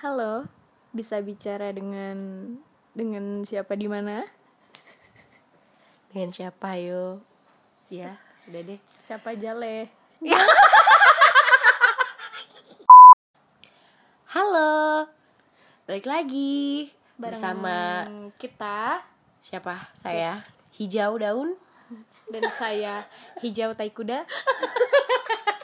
Halo, bisa bicara dengan dengan siapa di mana? Dengan siapa yo? Ya, udah deh. Siapa Jale? Halo. Balik lagi Bareng bersama kita siapa? Saya Hijau Daun. dan saya Hijau Tai Kuda.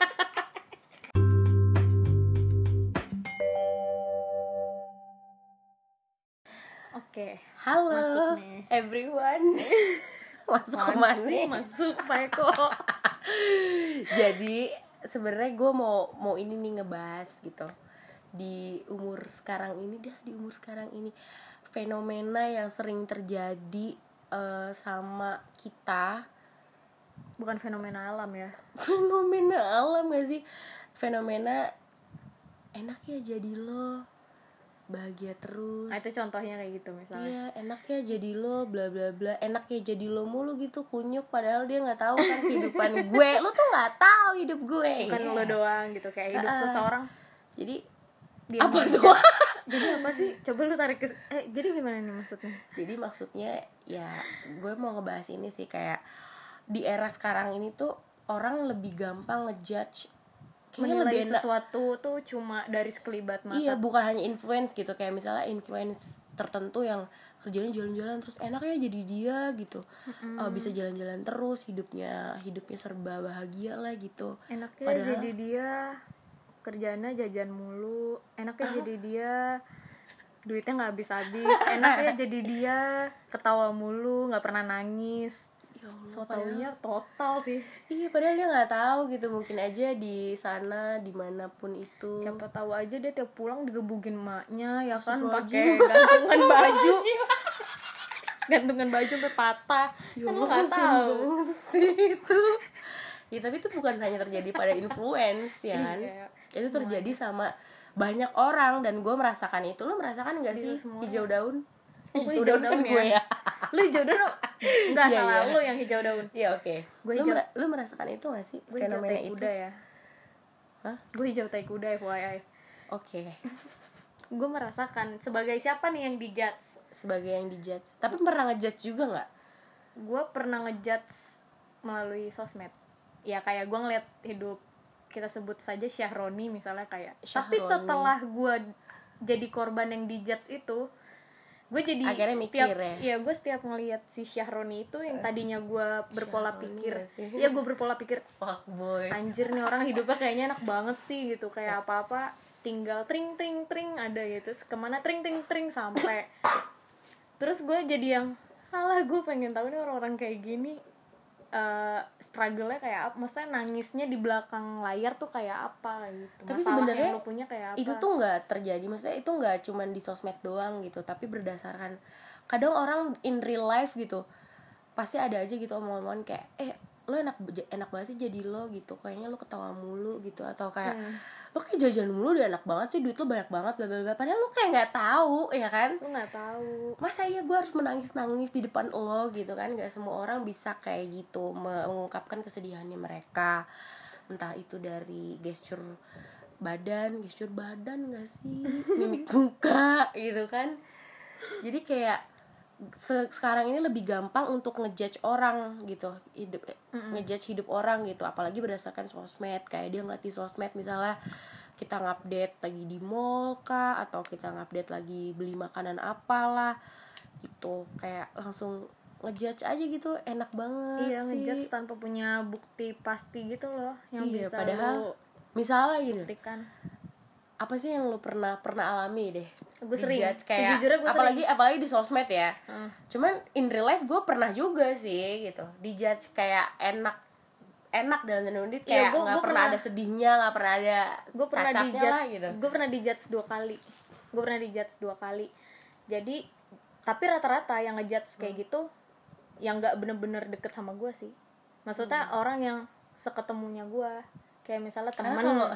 Oke, Halo Masuk nih. everyone. Masuk ke mana? masuk, masuk Pak Eko. Jadi sebenarnya gue mau mau ini nih ngebahas gitu di umur sekarang ini dah di umur sekarang ini fenomena yang sering terjadi eh, sama kita Bukan fenomena alam ya. fenomena alam gak sih fenomena enak ya jadi lo bahagia terus Nah, itu contohnya kayak gitu misalnya. Iya, enak ya jadi lo, bla bla bla. Enak ya jadi lo mulu gitu kunyuk, padahal dia nggak tahu kan kehidupan gue. Lo tuh nggak tahu hidup gue. Bukan Iya. lo doang gitu kayak hidup Ah. seseorang. Jadi Dia apa tuh? Jadi apa sih? Coba lu tarik ke eh jadi gimana nih maksudnya? jadi maksudnya ya gue mau ngebahas ini sih kayak di era sekarang ini tuh orang lebih gampang ngejudge Menilai lebih enak sesuatu tuh cuma dari sekelibat mata. iya bukan hanya influence gitu kayak misalnya influence tertentu yang kerjanya jalan-jalan terus enak ya jadi dia gitu Eh, bisa jalan-jalan terus hidupnya hidupnya serba bahagia lah gitu Enaknya Padahal- jadi dia kerjanya jajan mulu. Enaknya jadi dia duitnya nggak habis-habis. Enaknya jadi dia ketawa mulu, nggak pernah nangis. Ya Allah, So taunya total sih. iya padahal dia nggak tahu gitu mungkin aja di sana di mana pun itu Siapa tahu aja dia tiap pulang digebugin emaknya ya kan pakai gantungan baju. gantungan baju sampai patah. Ya kan nggak tahu. sih itu ya tapi itu bukan hanya terjadi pada influence ya kan Iya, itu terjadi sama banyak orang dan gue merasakan itu lo merasakan nggak Iya, sih semua. hijau daun Oh, hijau, hijau daun kan daun gue ya? ya Lu hijau daun Enggak Iya, salah iya. lu yang hijau daun. ya oke Gue lo, hijau- mera- lo merasakan itu gak sih Gue hijau fenomena itu kuda ya. Hah? Gue hijau tai kuda FYI. oke Gue merasakan sebagai siapa nih yang dijudge? sebagai yang dijudge tapi pernah ngejudge juga nggak Gue pernah ngejudge melalui sosmed. Ya kayak gue ngeliat hidup kita sebut saja Syahroni misalnya kayak. Tapi Syahroni. setelah gue jadi korban yang dijudge itu, gue jadi Akhirnya mikir setiap, ya? Iya, gue setiap ngeliat si Syahroni itu yang tadinya gue berpola Syahroni pikir, iya gue berpola pikir fuck boy. anjir nih orang hidupnya kayaknya enak banget sih gitu kayak apa apa tinggal tring tring tring ada gitu terus ke mana tring tring tring sampai. Terus gue jadi yang alah gue pengen tahu nih orang-orang kayak gini eh struggle-nya kayak apa? Maksudnya nangisnya di belakang layar tuh kayak apa gitu? Tapi sebenarnya yang lo punya kayak apa? itu tuh nggak terjadi. Maksudnya itu nggak cuman di sosmed doang gitu tapi berdasarkan. Kadang orang in real life gitu pasti ada aja gitu omongan kayak eh lo enak enak banget sih jadi lo gitu kayaknya lo ketawa mulu gitu atau kayak Hmm. lo kayak jajan mulu udah enak banget sih duit lo banyak banget bla bla bla padahal lo kayak nggak tahu ya kan? Lo nggak tahu. Masa iya gue harus menangis nangis di depan lo gitu kan? Nggak semua orang bisa kayak gitu mengungkapkan kesedihannya mereka. Entah itu dari gesture badan gesture badan gak sih? Mimik muka gitu kan? Jadi kayak se- sekarang ini lebih gampang untuk ngejudge orang gitu. Hidup ngejudge hidup orang gitu. Apalagi berdasarkan sosmed. Kayak dia ngeliat di sosmed misalnya kita ngupdate lagi di mall kah? Atau kita ngupdate lagi beli makanan apalah gitu. Kayak langsung ngejudge aja gitu. Enak banget iya sih. ngejudge tanpa punya bukti pasti gitu loh yang Iya, bisa padahal lo misalnya buktikan apa sih yang lo pernah pernah alami deh? Gue sering. Dijudge kayak Sejujurnya gue apalagi apalagi di sosmed ya. Heeh. cuman in real life gue pernah juga sih gitu. Dijudge kayak enak enak dalam tanda kutip Iya, kayak gua- nggak gua pernah pernah- ada sedihnya nggak pernah ada gue pernah dijudge lah gitu. gue pernah dijudge dua kali. Gue pernah dijudge dua kali. Jadi tapi rata-rata yang ngejudge kayak Hmm. gitu yang nggak bener-bener deket sama gue sih. Maksudnya Hmm. orang yang seketemunya gue kayak misalnya karena temen kalau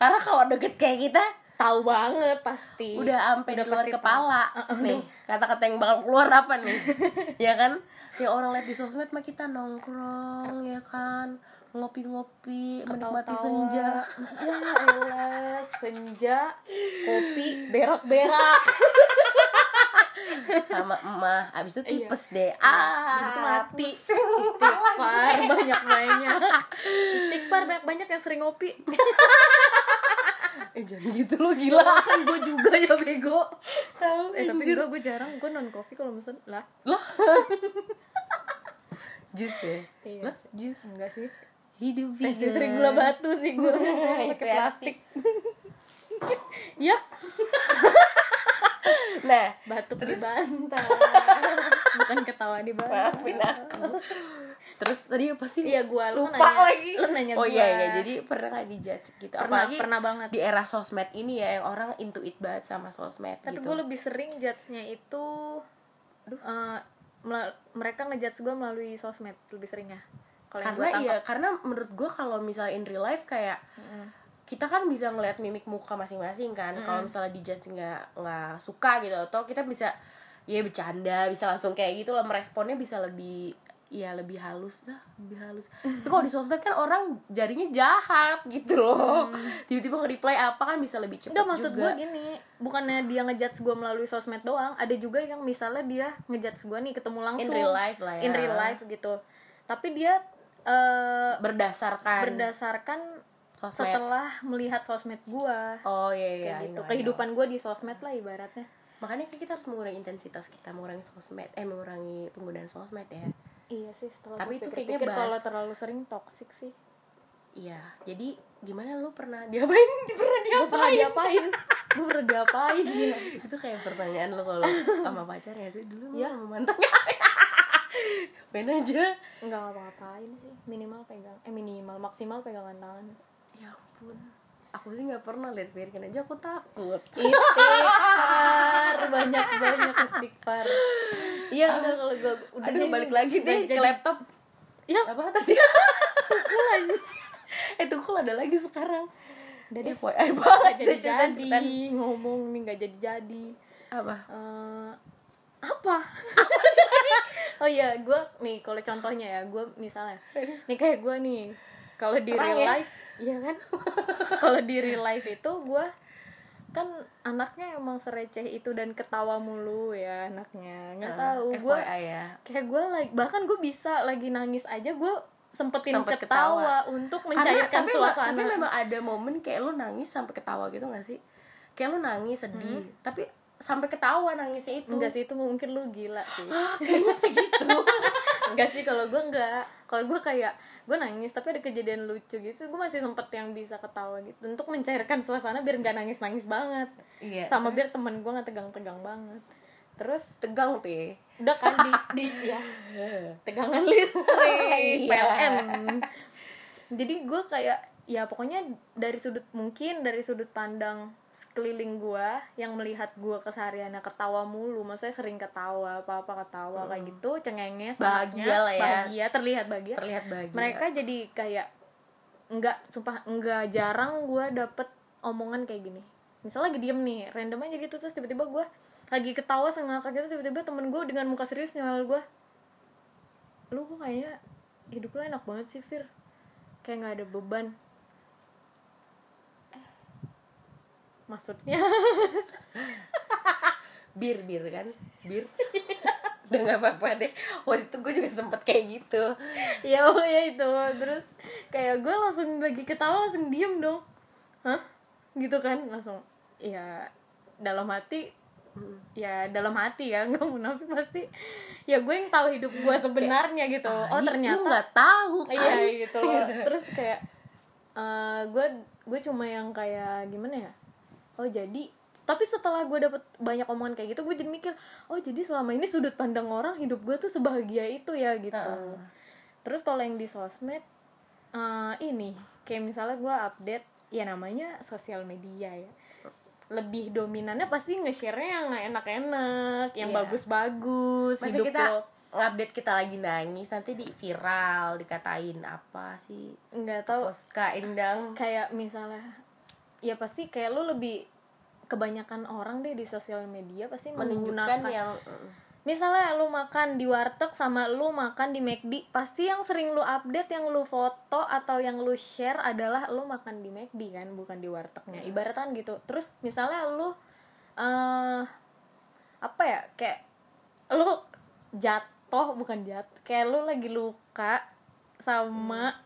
karena kalau deket kayak kita tahu banget pasti. udah sampai di luar kepala. Nih kata-kata yang bakal keluar apa nih? Ya kan? Ya orang lihat di sosmed mah kita nongkrong ya kan? Ngopi-ngopi menikmati senja. Ya elah senja kopi berak-berak sama emak. Abis itu Iya. tipes deh. Habis ah itu mati. istighfar banyak banyak istighfar banyak banyak yang sering ngopi. Eh jangan gitu lo gila. Kan gue juga ya bego. Tahu eh tapi gue gue jarang. Gue non kopi kalau mesen. Lah. Lah. Jus ya? Iya lah jus? Enggak sih. Hidup vegan. sering gula batu sih gue pakai ya. plastik. Ya nah batuk Terus? di bantal. Bukan ketawa di bantal. Maafin aku. Terus tadi apa sih? Iya gue lu lupa nanya, lagi. Lu nanya oh gua. iya. iya jadi pernah nggak dijudge gitu? Pernah, apalagi pernah banget. di era sosmed ini ya yang orang into it banget sama sosmed tapi gitu. gue lebih sering judge-nya itu eh, mela- mereka ngejudge gue melalui sosmed lebih sering ya karena iya karena menurut gue kalau misalnya in real life kayak kita kan bisa ngeliat mimik muka masing-masing kan. Kalau misalnya di judge nggak nggak suka gitu atau kita bisa ya bercanda bisa langsung kayak gitu lah meresponnya bisa lebih ya lebih halus dah lebih halus. Tapi kalau di sosmed kan orang jarinya jahat gitu loh. Tiba-tiba nge-reply apa kan bisa lebih cepat Enggak maksud gue juga gini Bukannya dia ngejudge gue melalui sosmed doang Ada juga yang misalnya dia ngejudge gue nih ketemu langsung. real life lah ya. In real life gitu. Tapi dia eh, berdasarkan. berdasarkan sosmed. Setelah melihat sosmed gue oh iya iya Kayak gitu. know. Kehidupan gue di sosmed lah ibaratnya. Makanya kayak kita harus mengurangi intensitas kita mengurangi sosmed eh mengurangi penggunaan sosmed ya. Iya sih setelah Tapi itu kayaknya bahas- kalau terlalu sering toxic sih. Iya, jadi gimana lu pernah diapain? Pernah Gue pernah diapain? diapain? Gue pernah diapain? Ya. itu kayak pertanyaan lu kalau sama pacar ya sih. Dulu mau mantan ngapain aja. Enggak ngapa-ngapain sih. Minimal pegang Eh minimal Maksimal pegangan tangan ya ampun. Aku sih nggak pernah lihat lirikan aja aku takut. Istighfar. Banyak banyak istighfar. Iya enggak kalau gue udah aduh balik lagi udah deh ke laptop. Ya apa tadi? Eh tukul ada lagi sekarang. Udah eh deh. FYI banget nggak deh jadi jadi. Cepetan. ngomong nih nggak jadi jadi. Apa? Eh, apa? Oh iya gue nih kalau contohnya ya gue misalnya. Nih kayak gue nih kalau di Terang real ya? life iya kan? Kalau di real life itu gue kan anaknya emang sereceh itu dan ketawa mulu ya anaknya. Nggak Eh, tahu gue ya. kayak gue lagi bahkan gue bisa lagi nangis aja gue sempetin Sempet ketawa, untuk karena mencairkan tapi, ma- suasana. tapi memang ada momen kayak lu nangis sampai ketawa gitu gak sih? Kayak lu nangis sedih tapi sampai ketawa nangisnya itu. Enggak sih itu mungkin lu gila sih. Ah kayaknya sih gitu. Enggak sih kalau gue enggak. Kalau gue kayak gue nangis tapi ada kejadian lucu gitu gue masih sempet yang bisa ketawa gitu. Untuk mencairkan suasana biar nggak nangis nangis banget. Iya, sama biar temen gue nggak tegang tegang banget. Terus? Tegang tuh ya. udah kan di di ya. Tegangan listrik Iya. PLN. Jadi gue kayak ya pokoknya dari sudut mungkin dari sudut pandang sekeliling gue yang melihat gue kesehariannya ketawa mulu. Maksudnya sering ketawa apa apa ketawa kayak gitu cengenges Bahagia lah ya. bahagia terlihat bahagia. Terlihat bahagia. Mereka jadi kayak nggak sumpah nggak jarang gue dapet omongan kayak gini. Misalnya lagi diem nih random aja gitu terus tiba-tiba gue lagi ketawa ngakak gitu tiba-tiba temen gue dengan muka serius nyal gue lu kok kayaknya hidup lu enak banget sih Fir. Kayak nggak ada beban Eh, maksudnya. Bir bir kan? Bir. Udah nggak apa-apa deh. Waktu itu gue juga sempet kayak gitu. Ya pokoknya itu. Terus kayak gue langsung lagi ketawa langsung diem dong. Hah? Gitu kan? Langsung ya dalam hati ya dalam hati ya nggak munafik pasti. Ya gue yang tahu hidup gue sebenarnya gitu. Oh "Tai, lu ternyata nggak tahu kan? Iya gitu. Loh terus kayak eh, gue gue cuma yang kayak gimana ya oh jadi tapi setelah gue dapet banyak omongan kayak gitu gue jadi mikir oh jadi selama ini sudut pandang orang hidup gue tuh sebahagia itu ya gitu. Heeh. terus kalau yang di sosmed eh, ini kayak misalnya gue update ya namanya sosial media ya. Lebih dominannya pasti nge-share-nya yang enak-enak yang Iya. bagus-bagus masa hidup kita lo ngupdate kita lagi nangis nanti di viral dikatain apa sih? Nggak tahu. Poska Indang kayak misalnya ya pasti kayak lu lebih kebanyakan orang deh di sosial media pasti menunjukkan menggunakan yang misalnya lu makan di warteg sama lu makan di McD pasti yang sering lu update yang lu foto atau yang lu share adalah lu makan di McD kan bukan di wartegnya. Ibaratkan gitu. Terus misalnya lu eh apa ya kayak lu jatuh bukan jatuh kayak lu lagi luka sama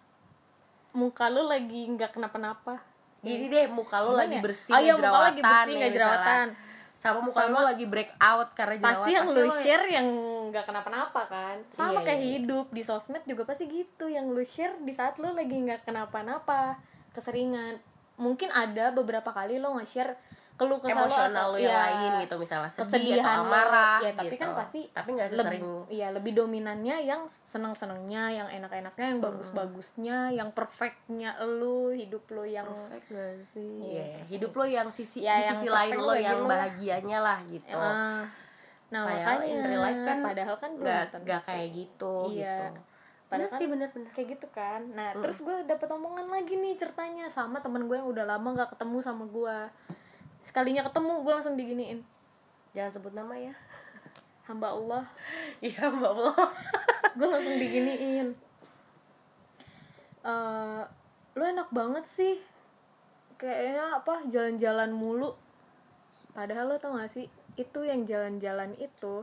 muka lu lagi nggak kenapa-napa Gini deh muka lu Gimana lagi ya? bersih oh, iya, nggak muka lagi jerawatan bersih ya, nggak misalnya. jerawatan sama muka lu Sama- lagi break out karena jerawat pasti yang lu lo- share yang nggak kenapa-napa kan sama Iya, kayak iya. hidup di sosmed juga pasti gitu yang lu share di saat lu lagi nggak kenapa-napa keseringan mungkin ada beberapa kali lo nge-share keluh kesah lo emosional atau- lu yang ya, lain gitu misalnya sedih kesedihan atau lo. amarah ya tapi gitu. kan pasti tapi nggak sesering iya lebih dominannya yang seneng-senengnya yang enak-enaknya yang bagus-bagusnya yang perfectnya lu hidup lu yang perfect gak sih? Iya, Iya, hidup lo yang sisi Ya, di yang sisi lain lo yang lo. bahagianya lah gitu. Ah, nah padahal makanya in real life kan padahal kan nggak nggak kayak gitu Iya. gitu. Padahal Bener kan sih bener-bener kayak gitu kan. Nah terus gue dapet omongan lagi nih ceritanya sama temen gue yang udah lama nggak ketemu sama gue sekalinya ketemu gue langsung diginiin. Jangan sebut nama ya. Hamba Allah. Iya mbak Allah. Gue langsung diginiin. Eh lu enak banget sih. Kayaknya apa jalan-jalan mulu. Padahal lo tau gak sih itu yang jalan-jalan itu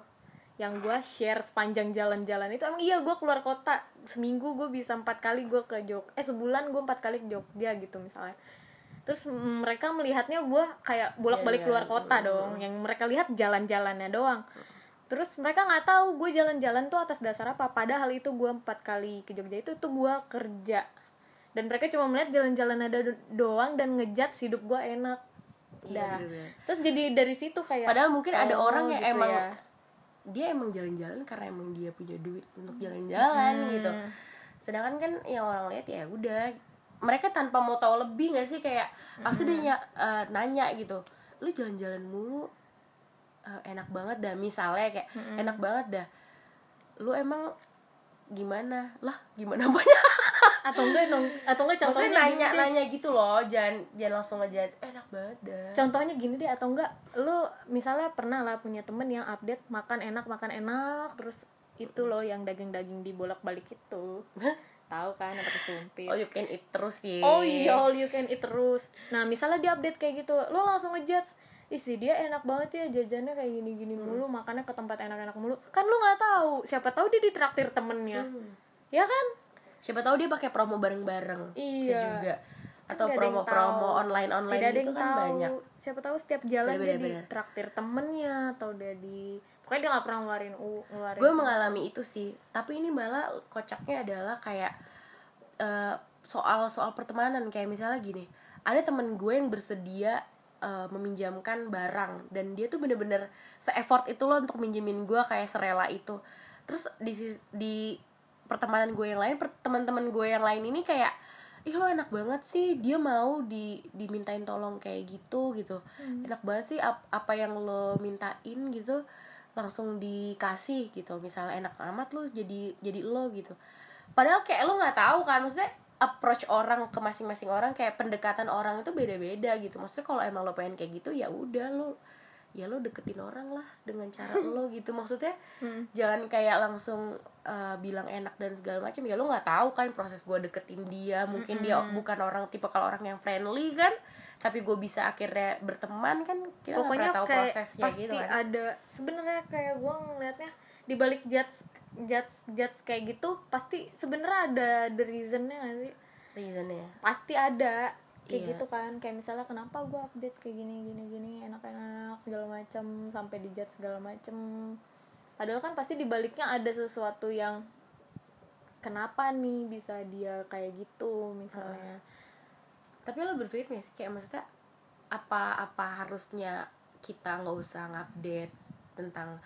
yang gue share sepanjang jalan-jalan itu emang iya gue keluar kota. Seminggu gue bisa empat kali gue ke Jog eh sebulan gue empat kali ke Jogja gitu misalnya terus mereka melihatnya gue kayak bolak-balik Iya, keluar iya. kota dong yang mereka lihat jalan-jalannya doang terus mereka nggak tahu gue jalan-jalan tuh atas dasar apa padahal itu gue empat kali ke Jogja itu tuh gue kerja dan mereka cuma melihat jalan-jalan ada do- doang dan ngejat hidup gue enak Iya, dah bener-bener. terus jadi dari situ kayak padahal mungkin ada oh, orang yang gitu emang ya. dia emang jalan-jalan karena emang dia punya duit untuk jalan-jalan Hmm. gitu sedangkan kan yang orang lihat ya udah mereka tanpa mau tahu lebih nggak sih? Kayak pasti Hmm. dia eh, nanya gitu. Lu jalan-jalan mulu eh, enak banget dah misalnya kayak Hmm. enak banget dah. Lu emang gimana? Lah gimana banyak atau enggak dong atau enggak contohnya maksudnya nanya deh. nanya gitu loh jangan jangan langsung ngejudge enak banget dah. Contohnya gini deh atau enggak lu misalnya pernah lah punya temen yang update makan enak makan enak terus itu loh yang daging-daging dibolak balik itu tahu kan yang pakai sumpit oh you can eat terus sih Oh iya, all you can eat terus. Nah, misalnya dia update kayak gitu, lo langsung ngejudge, ih sih dia enak banget ya jajannya kayak gini-gini mulu, makannya ke tempat enak-enak mulu. Kan lu nggak tahu, siapa tahu dia ditraktir temennya. Ya kan? siapa tahu dia pakai promo bareng-bareng Iya. bisa juga atau Kan yang promo-promo tahu. online online Tidak ada gitu yang kan tahu. banyak Siapa tahu setiap jalan Bener, dia bener. ditraktir temennya atau dia di pokoknya dia nggak pernah ngeluarin u ngeluarin gue mengalami itu sih. Tapi ini malah kocaknya adalah kayak eh, soal soal pertemanan. Kayak misalnya gini ada temen gue yang bersedia eh, meminjamkan barang. Dan dia tuh bener-bener se-effort itu loh untuk minjemin gue kayak serela itu. Terus di di pertemanan gue yang lain teman-teman gue yang lain ini kayak ih lo enak banget sih. Dia mau di dimintain tolong kayak gitu gitu. Enak banget sih ap- apa yang lo mintain gitu langsung dikasih gitu. Misalnya enak amat lo jadi jadi lo gitu. Padahal kayak lo nggak tahu kan maksudnya approach orang ke masing-masing orang kayak pendekatan orang itu beda-beda gitu. Maksudnya kalau emang lo pengen kayak gitu ya udah lo ya lo deketin orang lah dengan cara lo gitu. Maksudnya jangan kayak langsung uh, bilang enak dan segala macam. Ya lo nggak tahu kan proses gue deketin dia. Mungkin dia bukan orang tipe kalau orang yang friendly kan tapi gue bisa akhirnya berteman kan kita nggak pokoknya pernah tahu kayak prosesnya pasti gitu kan. ada sebenarnya kayak gue ngelihatnya di balik judge judge judge kayak gitu pasti sebenarnya ada the reasonnya gak sih? Reasonnya. Pasti ada kayak Iya. gitu kan. Kayak misalnya kenapa gue update kayak gini gini gini enak-enak segala macam sampai di judge segala macam padahal kan pasti di baliknya ada sesuatu yang kenapa nih bisa dia kayak gitu misalnya tapi lo berpikir nih kayak maksudnya apa apa harusnya kita nggak usah ngupdate tentang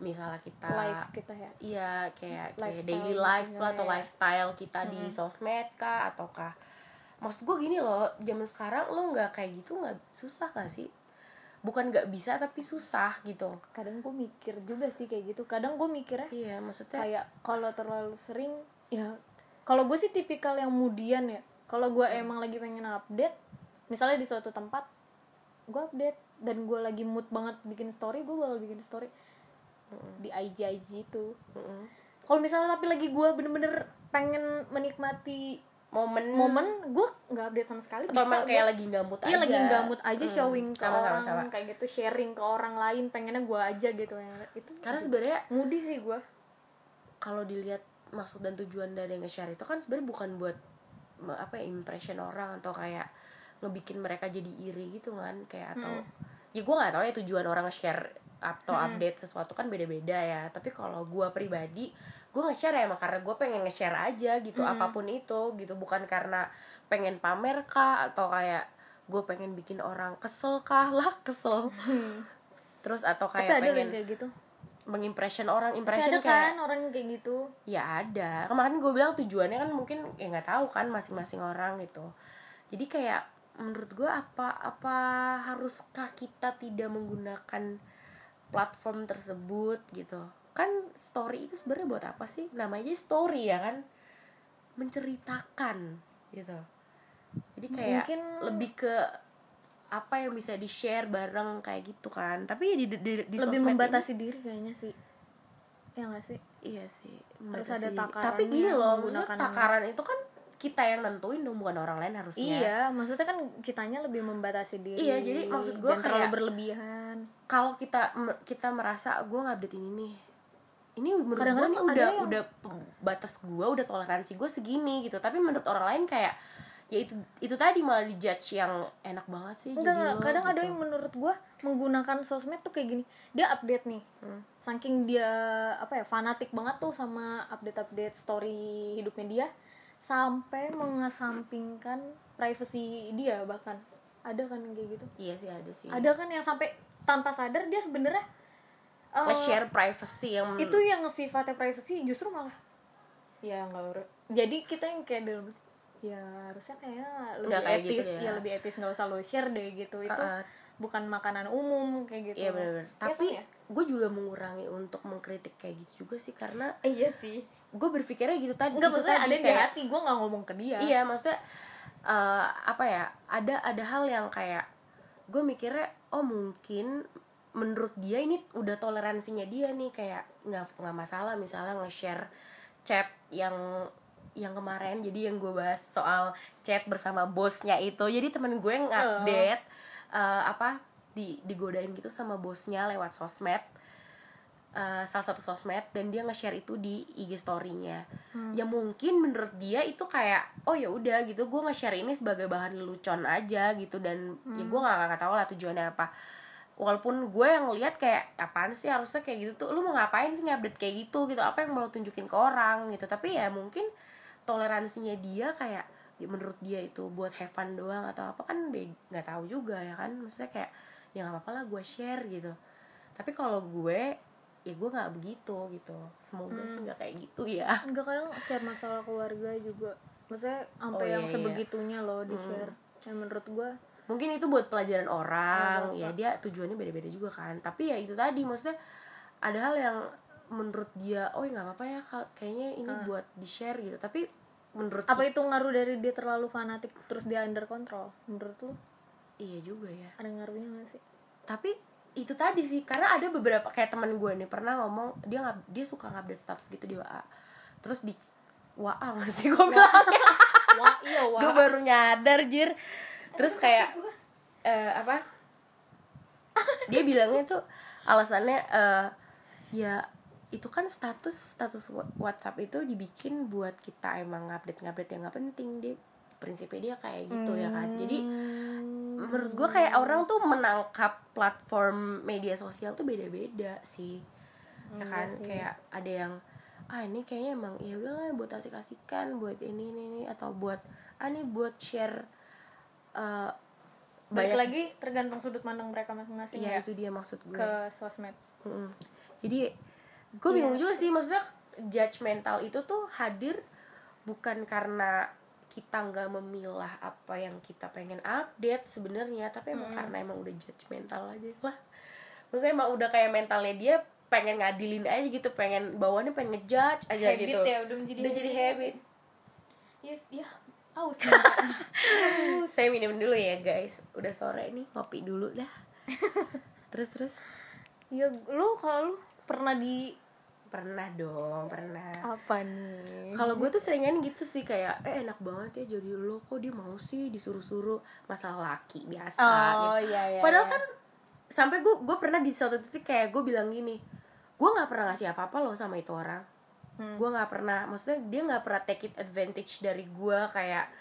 misalnya kita live kita ya? Iya kayak kayak Lifestyle daily life lah atau ya. lifestyle kita di sosmed kah ataukah? Maksud gue gini loh zaman sekarang lo nggak kayak gitu nggak susah gak sih? Bukan nggak bisa tapi susah gitu. Kadang gue mikir juga sih kayak gitu. Kadang gue mikirnya iya maksudnya kayak kalau terlalu sering ya kalau gue sih tipikal yang mudian ya kalau gue emang lagi pengen update misalnya di suatu tempat gue update. Dan gue lagi mood banget bikin story gue bakal bikin story di IG IG itu. Kalau misalnya tapi lagi gue bener-bener pengen menikmati momen. momen gue nggak update sama sekali. Atau emang kayak gua- lagi nggak mood Iya aja. lagi mood aja Mm, showing ke sama, orang sama. kayak gitu sharing ke orang lain pengennya gue aja gitu. Ya itu karena sebenarnya ngudi sih gue kalau dilihat maksud dan tujuan dari nge-share itu kan sebenarnya bukan buat apa ya impression orang atau kayak ngebikin mereka jadi iri gitu kan kayak atau ya gue nggak tahu ya tujuan orang nge-share atau update sesuatu kan beda-beda ya tapi kalau gue pribadi gue nge-share ya emang karena gue pengen nge-share aja gitu apa pun itu gitu. Bukan karena pengen pamer kah atau kayak gue pengen bikin orang kesel kah lah kesel. Terus atau tapi kayak ada loh pengen yang kayak gitu mengimpression orang tapi impression ada kayak kan orang kayak gitu? Ya ada. Kemarin gue bilang tujuannya kan mungkin ya nggak tahu kan masing-masing orang gitu. Jadi kayak menurut gue apa apa haruskah kita tidak menggunakan platform tersebut gitu? Kan story itu sebenarnya buat apa sih? Namanya story ya kan? Menceritakan gitu. Jadi kayak Mungkin- lebih ke apa yang bisa di share bareng kayak gitu kan tapi ya di, di, di- di lebih sosmed ini- membatasi diri kayaknya sih ya nggak sih Iya sih. Harus membatasi ada diri. takarannya, Tapi gini loh, maksudnya takaran itu kan kita yang nentuin dong bukan orang lain harusnya. iya maksudnya kan kitanya lebih membatasi diri Iya, jadi maksud gua Jangan terlalu kayak- berlebihan Kalau kita kita merasa gue ngupdate ini nih. Ini menurut gue udah yang- udah batas gue, udah toleransi gue segini gitu. Tapi menurut orang lain kayak ya itu itu tadi malah dijudge yang enak banget sih enggak jadi enggak lo, kadang ada gitu. yang menurut gua menggunakan sosmed tuh kayak gini dia update nih Hmm. saking dia apa ya fanatik banget tuh sama update update story hidupnya dia sampai mengesampingkan privacy dia bahkan ada kan yang kayak gitu Iya sih ada sih. ada kan yang sampai tanpa sadar dia sebenarnya eh, Nge-share privacy yang itu yang sifatnya privacy justru malah ya nggak jadi kita yang kayak dalam ya harusnya kayak lebih Nggak kayak etis gitu ya ya. lebih etis nggak usah lo share deh gitu itu Uh-uh. bukan makanan umum kayak gitu Iya benar-benar. Iya Tapi kan ya? gue juga mengurangi untuk mengkritik kayak gitu juga sih karena iya sih gue berpikirnya gitu tadi nggak gitu maksudnya tadi, ada di kayak- hati gue nggak ngomong ke dia iya maksudnya eh, apa ya ada ada hal yang kayak gue mikirnya oh mungkin menurut dia ini udah toleransinya dia nih kayak nggak nggak masalah misalnya nge-share chat yang yang kemarin jadi yang gue bahas soal chat bersama bosnya itu. Jadi temen gue yang update eh, apa di digodain gitu sama bosnya lewat sosmed eh, salah satu sosmed dan dia nge-share itu di IG story-nya. Ya mungkin menurut dia itu kayak oh ya udah gitu. Gue nge-share ini sebagai bahan lelucon aja gitu dan ya gue nggak nggak tahu lah tujuannya apa. Walaupun gue yang ngeliat kayak apaan sih harusnya kayak gitu tuh? Lu mau ngapain sih ngupdate kayak gitu? Gitu. Apa yang mau tunjukin ke orang gitu. Tapi ya mungkin toleransinya dia kayak ya menurut dia itu buat have fun doang atau apa kan nggak tahu juga ya kan. Maksudnya kayak ya nggak apa-apa lah gue share gitu. Tapi kalau gue ya gue nggak begitu gitu. Semoga sih nggak kayak gitu ya. Enggak kadang share masalah keluarga juga. Maksudnya sampai Oh, yang iya, iya. sebegitunya loh di share. Yang menurut gue mungkin itu buat pelajaran orang. Nggak ya dia tujuannya beda-beda juga kan. Tapi ya itu tadi maksudnya ada hal yang menurut dia oh ya nggak apa-apa ya kayaknya ini buat di share gitu. Tapi menurut apa itu ngaruh dari dia terlalu fanatik terus dia under control? Menurut lu? Iya juga ya. Ada ngaruhnya gak sih? Tapi itu tadi sih karena ada beberapa kayak teman gue nih pernah ngomong dia nggak dia suka ngupdate status gitu di WA terus di WA nggak sih gue bilang wah iya wah gue baru nyadar jir. Terus kayak eh, apa? Dia bilangnya tuh alasannya eh, ya itu kan status status WhatsApp itu dibikin buat kita emang ngupdate ngupdate yang nggak penting. Dia prinsipnya dia kayak gitu ya kan. Jadi menurut gue kayak orang tuh menangkap platform media sosial tuh beda-beda sih. Ya kan? kayak ada yang ah ini kayaknya emang ya udahlah buat asik-asikan buat ini ini ini atau buat ah ini buat share eh balik banyak lagi tergantung sudut pandang mereka masing-masing ya ya itu dia maksud gue. ke sosmed. Mm-mm. jadi gue bingung juga sih maksudnya judgmental itu tuh hadir bukan karena kita nggak memilah apa yang kita pengen update sebenarnya tapi emang karena emang udah judgmental aja. Lah maksudnya emang udah kayak mentalnya dia pengen ngadilin aja gitu pengen bawaannya pengen ngejudge aja habit gitu. ya udah menjadi udah jadi habit. yes ya aus saya minum dulu ya guys. Udah sore nih ngopi dulu dah. Terus terus? Ya lu kalau lu pernah di pernah dong pernah apa nih kalau gue tuh seringan gitu sih kayak eh enak banget ya jadi lo kok dia mau sih disuruh-suruh masalah laki biasa oh gitu. iya iya padahal iya. kan sampai gue gue pernah di suatu titik kayak gue bilang gini gue nggak pernah ngasih apa apa loh sama itu orang Hmm. gue nggak pernah maksudnya dia nggak pernah take it advantage dari gue kayak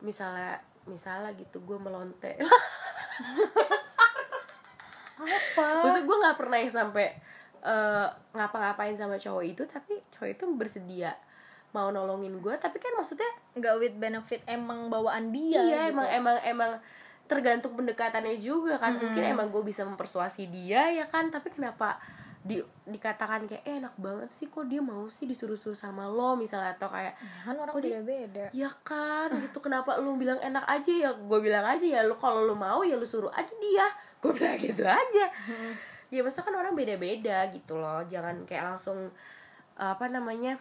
misalnya misalnya gitu gue melonte apa maksud gue nggak pernah yang sampai eh, ngapa-ngapain sama cowok itu tapi cowok itu bersedia mau nolongin gue tapi kan maksudnya nggak with benefit emang bawaan dia iya gitu. emang emang emang tergantung pendekatannya juga kan. Mungkin emang gue bisa mempersuasi dia ya kan? Tapi kenapa di dikatakan kayak eh, enak banget sih kok dia mau sih disuruh-suruh sama lo misalnya. Atau kayak Ya kan orang beda-beda. Ya kan gitu. Kenapa lu bilang enak aja ya? Gue bilang aja ya lu kalau lu mau ya lu suruh aja dia. Gue bilang gitu aja ya masa kan orang beda-beda gitu loh. Jangan kayak langsung apa namanya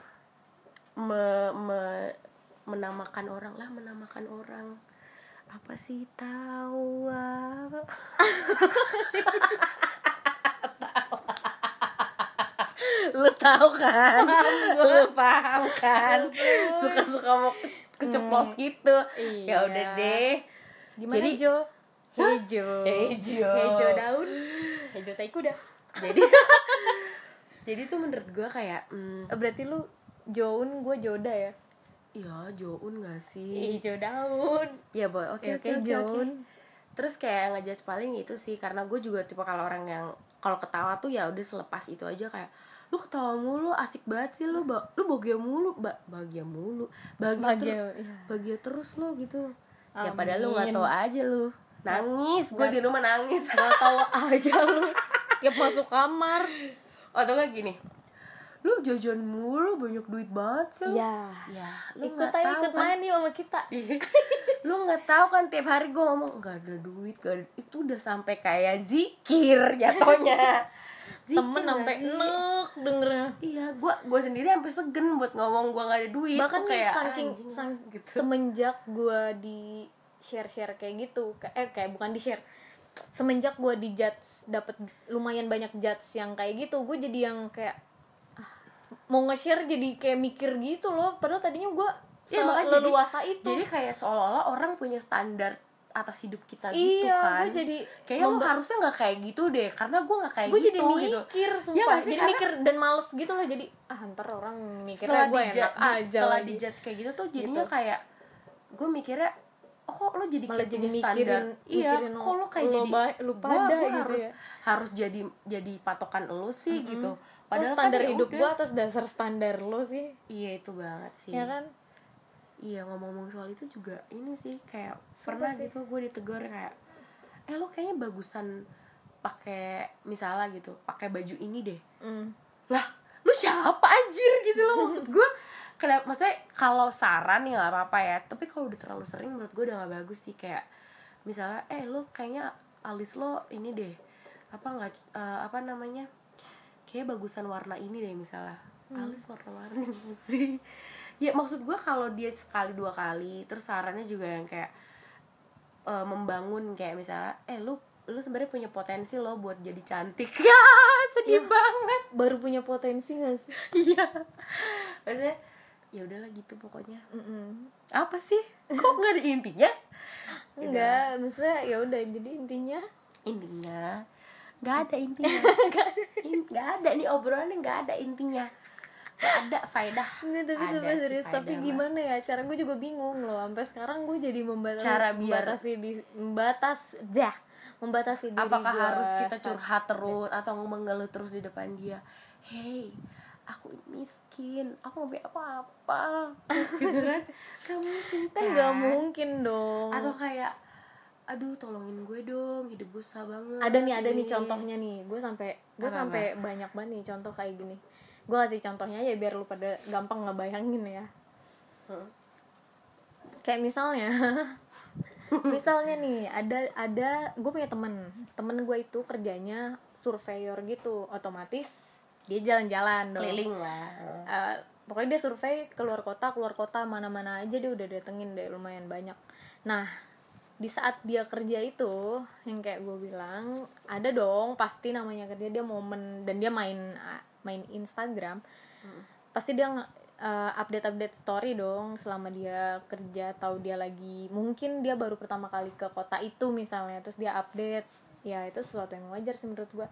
me, me- menamakan orang lah menamakan orang. Apa sih? Tahu. Ah. lu tahu kan? Lu paham kan? Suka-suka mau keceplos gitu. Ya Iya. udah deh. Gimana Jadi- Jo? Hejo Hejo. Hejo daun Hejo tai kuda. Jadi jadi tuh menurut gue kayak hmm, Eh, berarti lu Joun gue Joda ya? Ya Joun gak sih? Hejo daun ya boy. Oke Ya, oke oke Joun. terus kayak ngejudge paling itu sih karena gue juga tipe kalau orang yang kalau ketawa tuh ya udah selepas itu aja kayak lu ketawa mulu asik banget sih lu ba lu bahagia mulu ba bahagia mulu bahagia Bahagia, ter- iya. bahagia terus lu gitu. Ya Amin. padahal lu nggak tahu aja lu nangis gue di rumah nangis. Gak tau aja lu. Tiap masuk kamar. Atau gak gini. Lu jajan mulu banyak duit banget sih lu. Ya ya lu Ikut aja tahu ikut kan. main yuk sama kita. Iya. lu nggak tahu kan tiap hari gue ngomong nggak ada duit gak ada. itu udah sampai kayak zikir jatuhnya. Zikir Temen sampai sih? nek dengernya. Iya gue gue sendiri sampai segen buat ngomong gue nggak ada duit. Bahkan nih kayak saking anjing, sang- gitu. semenjak gue di share share kayak gitu. Eh kayak bukan di share semenjak gue di judge dapat lumayan banyak judge yang kayak gitu gue jadi yang kayak ah, mau nge-share jadi kayak mikir gitu loh. Padahal tadinya gue Iya, makanya jadi- itu. jadi kayak seolah-olah orang punya standar atas hidup kita gitu iya kan. gue jadi kayaknya memba- harusnya nggak kayak gitu deh karena gue nggak kayak gue gitu jadi gitu. mikir sumpah. nggak sih? jadi Karena mikir dan males gitu loh. Jadi ah ntar orang mikirnya gue di enak aja setelah lagi. dijudge kayak gitu tuh jadinya Gitu. kayak gue mikirnya kok lo jadi Malah kayak jadi mikirin- standar iya mikirin kok lo kayak lo jadi ba- lu gua- pada gua gitu harus ya. harus jadi jadi patokan lo sih gitu. Padahal padahal standar kan hidup gue atas dasar standar lo sih. Iya itu banget sih. Ya kan? Iya ngomong-ngomong soal itu juga ini sih kayak Sumpah pernah sih. gitu gue ditegur kayak eh lo kayaknya bagusan pakai misalnya gitu pakai baju ini deh. Mm. lah lu siapa anjir gitu loh maksud gue kenapa maksudnya kalau saran ya nggak apa-apa ya. Tapi kalau udah terlalu sering menurut gue udah gak bagus sih. Kayak misalnya eh lu kayaknya alis lo ini deh. Apa nggak eh, apa namanya? Kayak bagusan warna ini deh misalnya. Alis warna-warni sih. Ya maksud gue kalau dia sekali dua kali terus sarannya juga yang kayak eh, membangun kayak misalnya eh lu lu sebenarnya punya potensi lo buat jadi cantik. Ya sedih banget. Baru punya potensi gak sih? Iya. Maksudnya ya udahlah gitu pokoknya. Mm-mm. apa sih? Kok nggak ada intinya? Enggak maksudnya ya udah jadi intinya. Intinya nggak ada intinya. In- nggak ada nih obrolannya nggak ada intinya. Nggak ada faedah. Ini tapi sih serius tapi faedah mah. gimana ya cara gue juga bingung loh. Sampai sekarang gue jadi membatasi Cara biar- membatasi di membatas dah membatasi diri apakah harus kita curhat terus atau mengeluh terus di depan dia? Hey aku miskin aku nggak punya apa-apa. Gitu kan? Kamu mungkin kan nggak mungkin dong. Atau kayak aduh tolongin gue dong hidup gue susah banget. Ada nih ada nih ini." contohnya nih. Gue sampai gue sampai banyak banget nih contoh kayak gini. Gue kasih contohnya aja biar lu pada gampang ngebayangin ya. Hmm. kayak misalnya misalnya nih ada ada gue punya temen. Temen gue itu kerjanya surveyor gitu otomatis dia jalan-jalan dong. Keliling lah. Eh, pokoknya dia survei keluar kota keluar kota mana-mana aja dia udah datengin deh lumayan banyak. Nah di saat dia kerja itu yang kayak gue bilang ada dong pasti namanya kerja dia momen dan dia main main Instagram. Pasti dia nge- eh, update-update story dong selama dia kerja atau dia lagi mungkin dia baru pertama kali ke kota itu misalnya terus dia update. Ya itu sesuatu yang wajar sih menurut gua.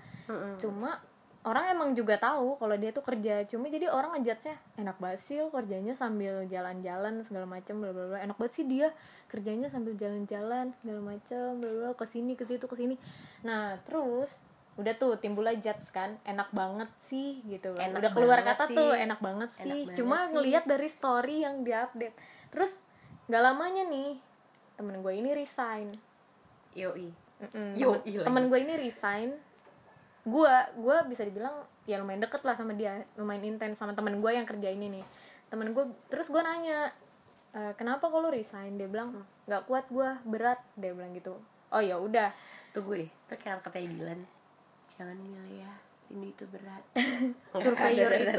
Cuma orang emang juga tahu kalau dia tuh kerja. Cuma jadi orang ngejudge-nya enak banget sih lo kerjanya sambil jalan-jalan segala macem bla bla bla. Enak banget sih dia kerjanya sambil jalan-jalan segala macem bla bla ke sini ke situ ke sini nah terus udah tuh timbul judge kan enak banget sih gitu. Kan Enak udah keluar kata sih. tuh enak banget sih. Enak banget cuma sih. ngelihat dari story yang dia update terus nggak lamanya nih temen gue ini resign. Yoi. Mm-mm. Yo, temen, temen gue ini resign gue gue bisa dibilang ya lumayan deket lah sama dia lumayan intens sama temen gue yang kerja ini nih. Temen gue terus gue nanya "E, kenapa kalau resign? Dia bilang nggak kuat gue berat. Dia bilang gitu. Oh ya udah tunggu deh. Itu kayak katanya Dilan jangan milih ya ini itu berat. Surveyor itu.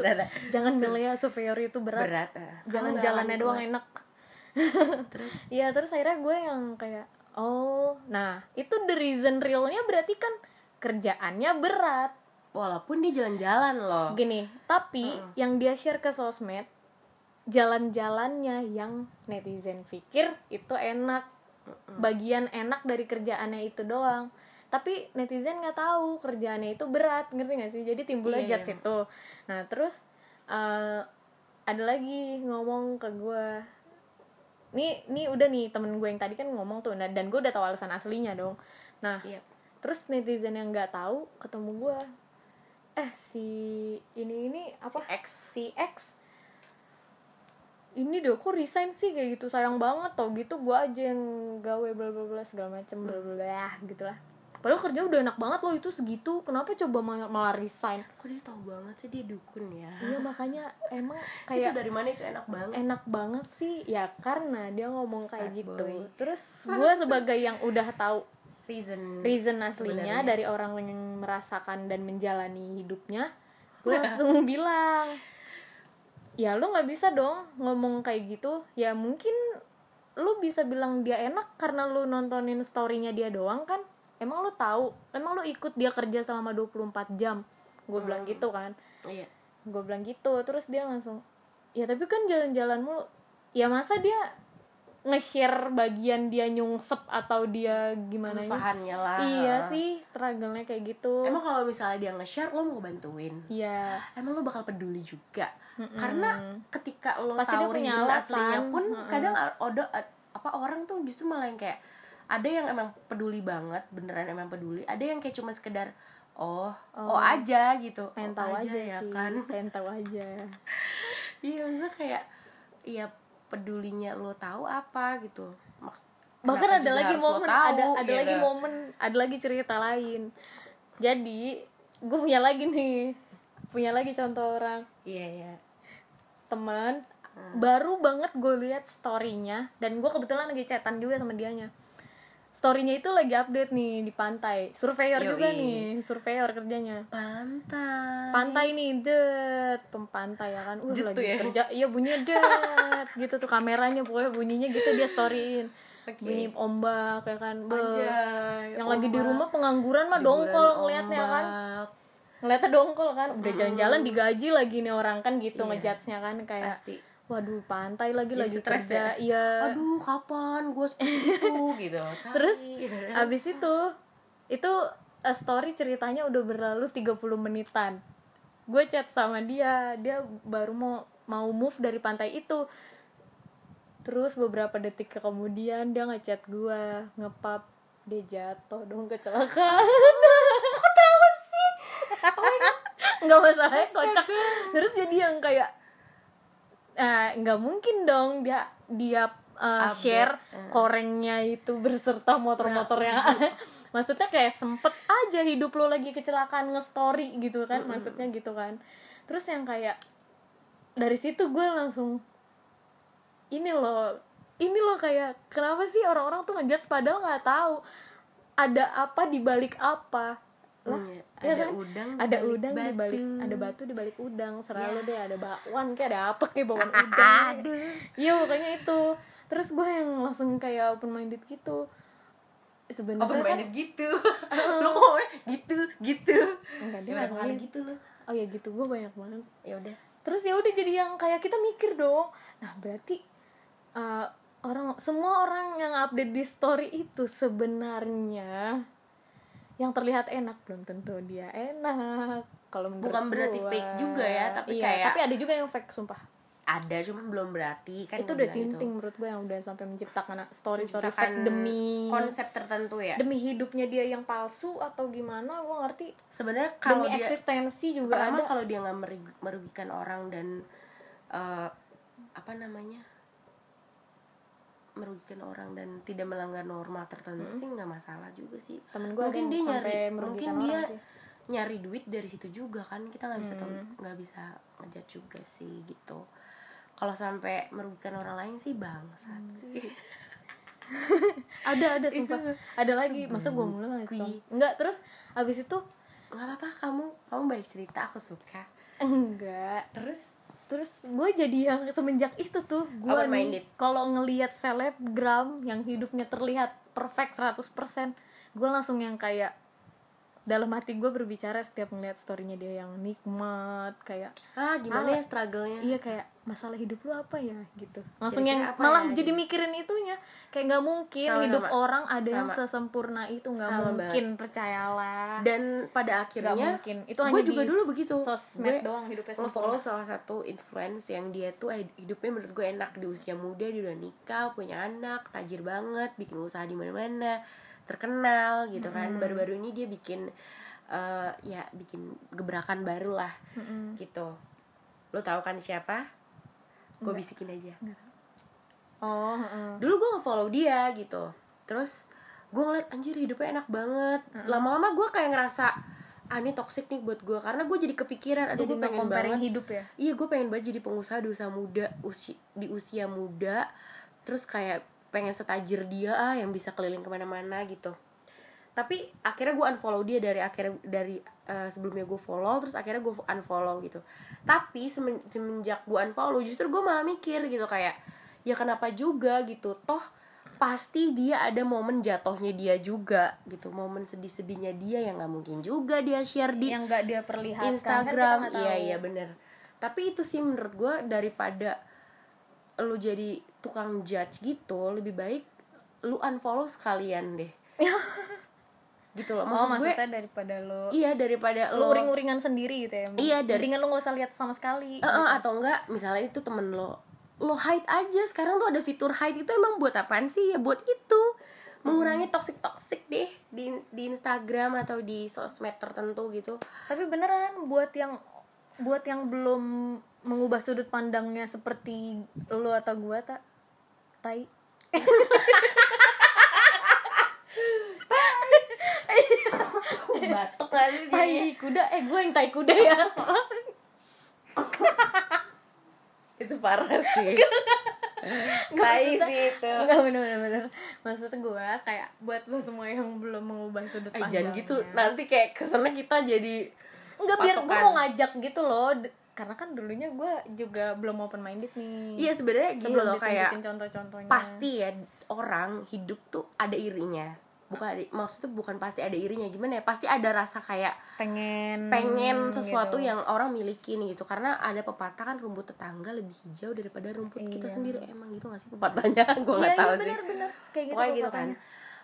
jangan milih ya surveyor itu berat, berat jalan-jalannya Kamu nggak doang akan enak. Terus? Iya terus akhirnya gue yang kayak oh. Nah itu the reason realnya berarti kan kerjaannya berat. Walaupun dia jalan-jalan loh. Gini tapi yang dia share ke sosmed jalan-jalannya yang netizen pikir itu enak. Bagian enak dari kerjaannya itu doang. Tapi netizen nggak tahu kerjaannya itu berat ngerti gak sih? Jadi timbul Iya, aja iya. situ nah terus eh, ada lagi ngomong ke gue nih nih udah nih temen gue yang tadi kan ngomong tuh. Nah, dan gue udah tahu alasan aslinya dong. Nah Iya. Terus netizen yang nggak tahu ketemu gue eh si ini ini apa? Si X. si X. Ini deh kok resign sih? Kayak gitu sayang banget tau gitu. Gue aja yang gawe bla bla bla segala macem bla bla bla gitulah. Padahal kerja udah enak banget loh itu segitu. Kenapa coba malah, resign? Kok dia tahu banget sih dia dukun ya? Iya makanya emang itu kayak dari mana itu enak banget? enak banget sih? Ya karena dia ngomong kayak Bad gitu. Boy. terus gue sebagai yang udah tahu reason. Reason aslinya Sebenarnya. dari orang yang merasakan dan menjalani hidupnya gue langsung bilang ya lu nggak bisa dong ngomong kayak gitu. Ya mungkin lu bisa bilang dia enak karena lu nontonin storynya dia doang kan. Emang lu tahu? Emang lu ikut dia kerja selama 24 jam? Gue bilang gitu kan. Iya. Gue bilang gitu. Terus dia langsung ya tapi kan jalan-jalan mulu. Ya masa dia nge-share bagian dia nyungsep atau dia gimana kesusahannya lah. Iya sih struggle-nya kayak gitu. Emang kalau misalnya dia nge-share lo mau bantuin iya. Emang lo bakal peduli juga? Karena ketika lo Pasti tahu punya reason alasan. aslinya pun kadang ada apa orang tuh justru malah yang kayak ada yang emang peduli banget beneran emang peduli. Ada yang kayak cuma sekedar oh oh, aja gitu. Pengen oh tahu aja, ya sih kan. pengen tahu aja. Iya maksudnya kayak iya pedulinya lo tahu apa gitu. Maks bahkan ada lagi momen tahu, ada ada gitu. lagi momen ada lagi cerita lain. Jadi gue punya lagi nih. Punya lagi contoh orang. Iya iya. Teman. Baru banget gue lihat storynya dan gue kebetulan lagi chatan juga sama dianya storynya itu lagi update nih di pantai surveyor Yoi. juga nih surveyor kerjanya pantai pantai nih det pempantai ya kan uh Jet lagi ya? kerja iya bunyinya det gitu tuh kameranya pokoknya bunyinya gitu dia storyin Oke. bunyi ombak ya kan Be. Anjay, yang lagi di ombak. rumah pengangguran mah dongkol ngeliatnya kan ombak. ngeliatnya dongkol kan udah jalan-jalan digaji lagi nih orang kan gitu Iya. ngejudge-nya kan kayak Pasti. Waduh pantai lagi Jadi lagi stres kerja ya? iya. Aduh kapan gue seperti itu gitu? Terus gitu. abis itu itu eh, story ceritanya udah berlalu 30 menitan. Gue chat sama dia dia baru mau mau move dari pantai itu. Terus beberapa detik kemudian dia ngechat gue ngepap dia jatuh dong kecelakaan. Kok tahu sih. Nggak masalah kocak. Terus jadi yang kayak eh, nggak mungkin dong dia dia Update, share eh. korengnya itu berserta motor-motor yang maksudnya kayak sempet aja hidup lo lagi kecelakaan nge-story gitu kan maksudnya gitu kan. Terus yang kayak dari situ gue langsung ini loh ini loh kayak kenapa sih orang-orang tuh ngejudge padahal nggak tahu ada apa di balik apa lah Iya, ya ada kan? udang di ada balik udang di balik batu. ada batu di balik udang selalu Ya. deh ada bakwan kayak ada apa kayak bawang udang. Iya pokoknya itu. Terus gue yang langsung kayak open minded gitu sebenarnya open kan minded gitu. Lu kok ngomongnya gitu gitu. Enggak dia nangis gitu loh. Oh ya gitu. Gue banyak banget. Ya udah. Terus ya udah jadi yang kayak kita mikir dong. Nah berarti uh, orang semua orang yang update di story itu sebenarnya yang terlihat enak. Belum tentu dia enak. Kalau Bukan berarti gua. fake juga ya, tapi Iya, kayak- tapi ada juga yang fake sumpah. Ada cuma belum berarti kan itu udah bilang sinting menurut gue yang udah sampai menciptakan story story Menciptakan fake demi konsep tertentu ya. demi hidupnya dia yang palsu atau gimana gue ngerti. Sebenarnya kalau demi dia eksistensi juga pertama ada. kalau dia nggak merugi- merugikan orang dan eh, apa namanya merugikan orang dan tidak melanggar norma tertentu sih nggak masalah juga sih. Temen gue mungkin dia nyari mungkin dia sih. nyari duit dari situ juga kan kita nggak bisa tahu nggak bisa ngejat juga sih gitu. Kalau sampai merugikan orang lain sih bangsat sih. Ada ada sumpah. ada lagi masa gue mulu Kui. enggak terus abis itu? Nggak apa-apa kamu kamu baik cerita aku suka. Enggak. Terus terus gue jadi yang semenjak itu tuh gue nih kalau ngelihat selebgram yang hidupnya terlihat perfect 100% gue langsung yang kayak dalam hati gue berbicara setiap ngeliat storynya dia yang nikmat kayak ah gimana ya struggle-nya? iya kayak masalah hidup lu apa ya? gitu. Langsung Kira-kira yang malah ya? jadi mikirin itunya. Kayak nggak mungkin Sama, hidup sama. orang ada yang Sama. sesempurna itu nggak mungkin percayalah. Dan pada akhirnya mungkin. Itu gue hanya juga dulu begitu. sosmed Gue doang hidupnya follow sempurna. salah satu influence yang dia tuh eh, hidupnya menurut gue enak. Di usia muda dia udah nikah punya anak tajir banget bikin usaha di mana-mana terkenal gitu kan. Baru-baru ini dia bikin eh, ya bikin gebrakan baru lah gitu. Lo tahu kan siapa? Gue bisikin aja. Oh heeh. dulu gue nge-follow dia gitu. Terus gue ngeliat anjir hidupnya enak banget. Lama-lama gue kayak ngerasa ah ini toxic nih buat gue karena gue jadi kepikiran jadi gue pengen banget. hidup ya? Iya gue pengen banget jadi pengusaha di usia muda usi, di usia muda. Terus kayak pengen setajir dia ah yang bisa keliling ke mana-mana gitu. Tapi akhirnya gue unfollow dia dari akhirnya dari eh, sebelumnya gue follow terus akhirnya gue unfollow gitu. Tapi semen- semenjak gue unfollow justru gue malah mikir gitu kayak ya kenapa juga? gitu. Toh pasti dia ada momen jatuhnya dia juga gitu. Momen sedih-sedihnya dia yang nggak mungkin juga dia share di yang nggak dia perlihatkan Instagram. kan nggak iya iya bener. Tapi itu sih menurut gue daripada lu jadi tukang judge gitu lebih baik lu unfollow sekalian deh. Gitu loh oh maksud gue maksudnya daripada lo iya daripada lo lo uring-uringan sendiri gitu ya. Iya, dari- lo gak usah lihat sama sekali Eh, eh, atau enggak misalnya itu temen lo lo hide aja. Sekarang tuh ada fitur hide itu emang buat apaan sih? Ya buat itu. Mengurangi toxic toxic deh di di Instagram atau di sosmed tertentu gitu. Tapi beneran buat yang buat yang belum mengubah sudut pandangnya seperti lo atau gua tak tai. Batuk jadinya? tai kuda. Eh gue yang tai kuda ya. Itu parah sih. Tai sih itu. Enggak bener bener. Bener Maksud gue kayak Buat lo semua yang belum mengubah sudut eh pandangnya jangan gitu. nanti kayak ke sana kita jadi Enggak biar gue mau ngajak gitu loh Karena kan dulunya gue juga belum open minded nih. Iya sebenarnya Sebelum loh kayak contoh-contohnya. pasti ya orang hidup tuh ada irinya. Bukan ada, maksudnya bukan pasti ada irinya gimana ya? Pasti ada rasa kayak Pengen pengen sesuatu gitu. yang orang milikin gitu. Karena ada pepatah kan rumput tetangga lebih hijau daripada rumput kita Iya. sendiri. Emang gitu gak sih pepatahnya? Gue Iya nggak iya tahu sih. bener-bener Kayak gitu pokoknya gitu kan.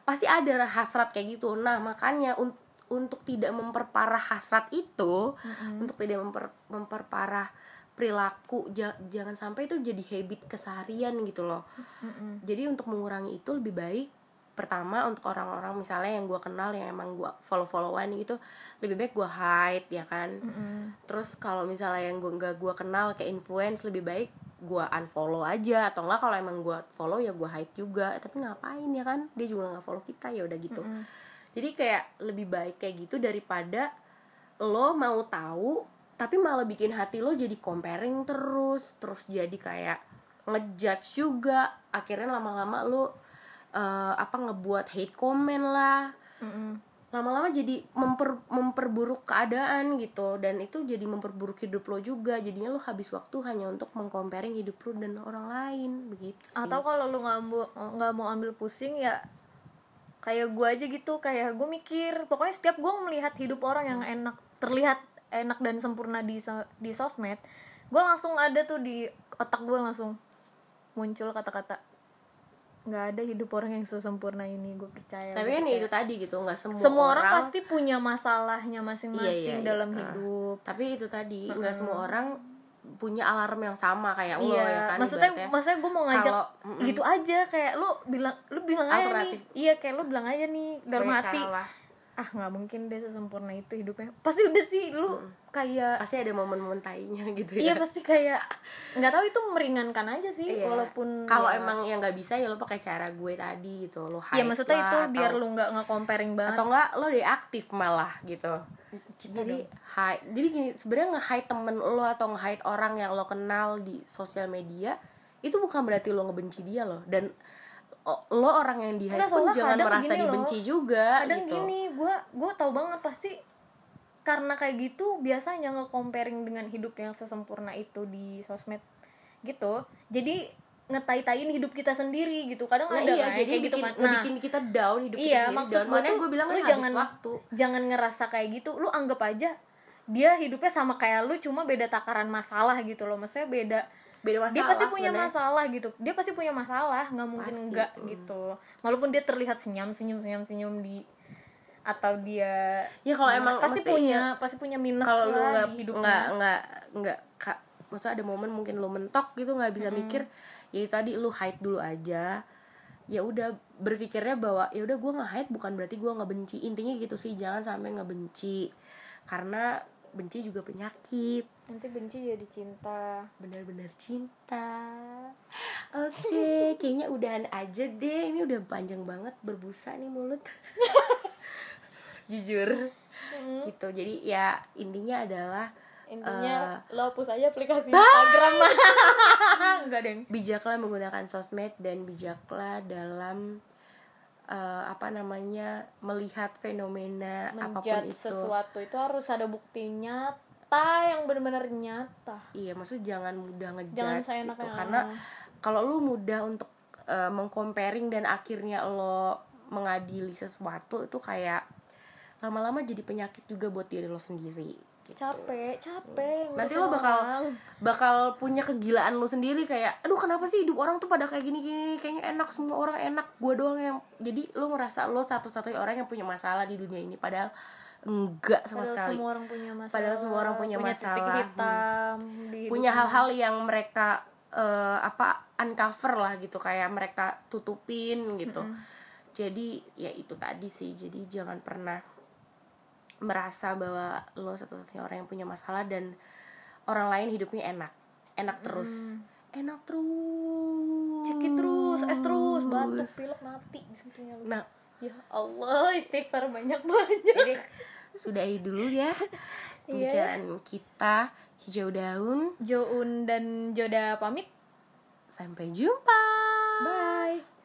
pasti ada hasrat kayak gitu. Nah makanya un- untuk tidak memperparah hasrat itu untuk tidak memper memperparah perilaku ja- jangan sampai itu jadi habit keseharian gitu loh. Mm-mm. jadi untuk mengurangi itu lebih baik pertama untuk orang-orang misalnya yang gue kenal yang emang gue follow followan gitu lebih baik gue hide ya kan? Mm-mm. terus kalau misalnya yang gue nggak gue kenal kayak influence lebih baik gue unfollow aja. Atau enggak kalau emang gue follow ya gue hide juga. Tapi ngapain ya kan? Dia juga nggak follow kita ya udah gitu. Mm-mm. Jadi kayak lebih baik kayak gitu daripada lo mau tahu tapi malah bikin hati lo jadi comparing terus terus jadi kayak ngejudge juga. Akhirnya lama-lama lo eh, apa ngebuat hate comment lah. Lama-lama jadi memper memperburuk keadaan gitu. Dan itu jadi memperburuk hidup lo juga. Jadinya lo habis waktu hanya untuk mengcomparing hidup lo dan orang lain. Begitu sih. atau kalau lu nggak mau nggak mau ambil pusing ya kayak gue aja gitu kayak gue mikir pokoknya setiap gue melihat hidup orang yang enak terlihat enak dan sempurna di so- di sosmed gue langsung ada tuh di otak gue langsung muncul kata-kata nggak ada hidup orang yang sesempurna ini gue percaya tapi kan percaya. itu tadi gitu nggak semua, semua orang, pasti punya masalahnya Iya, masing-masing iya, iya. dalam Ah. hidup tapi itu tadi nggak semua orang punya alarm yang sama kayak lo iya ya kan maksudnya ibaratnya. maksudnya gue mau ngajak Kalau- mm-mm. gitu aja kayak lu bilang lu bilang aja nih Alternatif. iya kayak lu bilang aja nih dalam Banyak hati ah nggak mungkin deh sesempurna itu hidupnya pasti udah sih lu kayak pasti ada momen-momen tainya gitu iya ya pasti kayak nggak tahu itu meringankan aja sih Iya. walaupun kalau ya- emang yang nggak bisa ya lo pakai cara gue tadi gitu lo Iya hide maksudnya lah, itu atau- biar lu nggak nge-comparing banget atau enggak lo deaktif malah gitu Kita jadi dong. hide jadi gini sebenarnya nge-hide temen lo atau nge-hide orang yang lo kenal di sosial media itu bukan berarti lo ngebenci dia loh dan lo orang yang di hide pun jangan merasa gini loh. dibenci juga kadang gitu gini gue gue tau banget pasti karena kayak gitu biasanya nge-comparing dengan hidup yang sesempurna itu di sosmed gitu. Jadi ngetai-tain hidup kita sendiri gitu. Kadang Nah, ada iya, kan jadi kayak gitu bikin, kan. nah ngebikin kita down hidup iya kita sendiri. maksud down. Makanya gue bilang lu jangan waktu. jangan ngerasa kayak gitu. Lu anggap aja dia hidupnya sama kayak lu cuma beda takaran masalah gitu loh. Maksudnya beda beda masalah dia pasti punya sebenarnya. masalah gitu. Dia pasti punya masalah nggak mungkin Pasti, enggak gitu. Walaupun dia terlihat senyum senyum senyum senyum di atau dia ya kalau Nah, emang pasti punya iya. pasti punya minus kalau lu nggak nggak nggak nggak kak maksudnya ada momen mungkin lu mentok gitu nggak bisa mikir ya tadi lu hide dulu aja. Ya udah berpikirnya bahwa ya udah gue nggak hide bukan berarti gue nggak benci. Intinya gitu sih jangan sampai nggak benci. Karena benci juga penyakit. Nanti benci jadi cinta. Benar-benar cinta. Oke kayaknya udahan aja deh. Ini udah panjang banget berbusa nih mulut jujur. Gitu. Jadi ya intinya adalah intinya Eh. lo hapus aja aplikasi Instagram. Enggak deng. Bijaklah menggunakan sosmed dan bijaklah dalam eh, apa namanya melihat fenomena apa pun menjudge itu. sesuatu itu harus ada bukti nyata yang benar-benar nyata. Iya maksud jangan mudah ngejudge saya gitu karena kalau lu mudah untuk eh, mengcomparing dan akhirnya lo mengadili sesuatu itu kayak lama-lama jadi penyakit juga buat diri lo sendiri gitu. capek capek nanti lo bakal orang. bakal punya kegilaan lo sendiri kayak aduh kenapa sih hidup orang tuh pada kayak gini gini kayaknya enak semua orang enak gue doang yang jadi lo merasa lo satu-satunya orang yang punya masalah di dunia ini padahal enggak sama Padahal sekali. semua orang punya masalah. Padahal semua orang punya titik masalah. hitam di punya hal-hal yang mereka eh, apa uncover lah gitu kayak mereka tutupin gitu. Jadi ya itu tadi sih. Jadi jangan pernah merasa bahwa lo satu-satunya orang yang punya masalah dan orang lain hidupnya enak. Enak terus. Enak terus. Cekit terus es terus batuk pilek mati lu nah. Ya Allah istighfar banyak banyak jadi sudahi dulu ya pembicaraan kita. Hijau daun. Joun dan Joda pamit. Sampai jumpa. Bye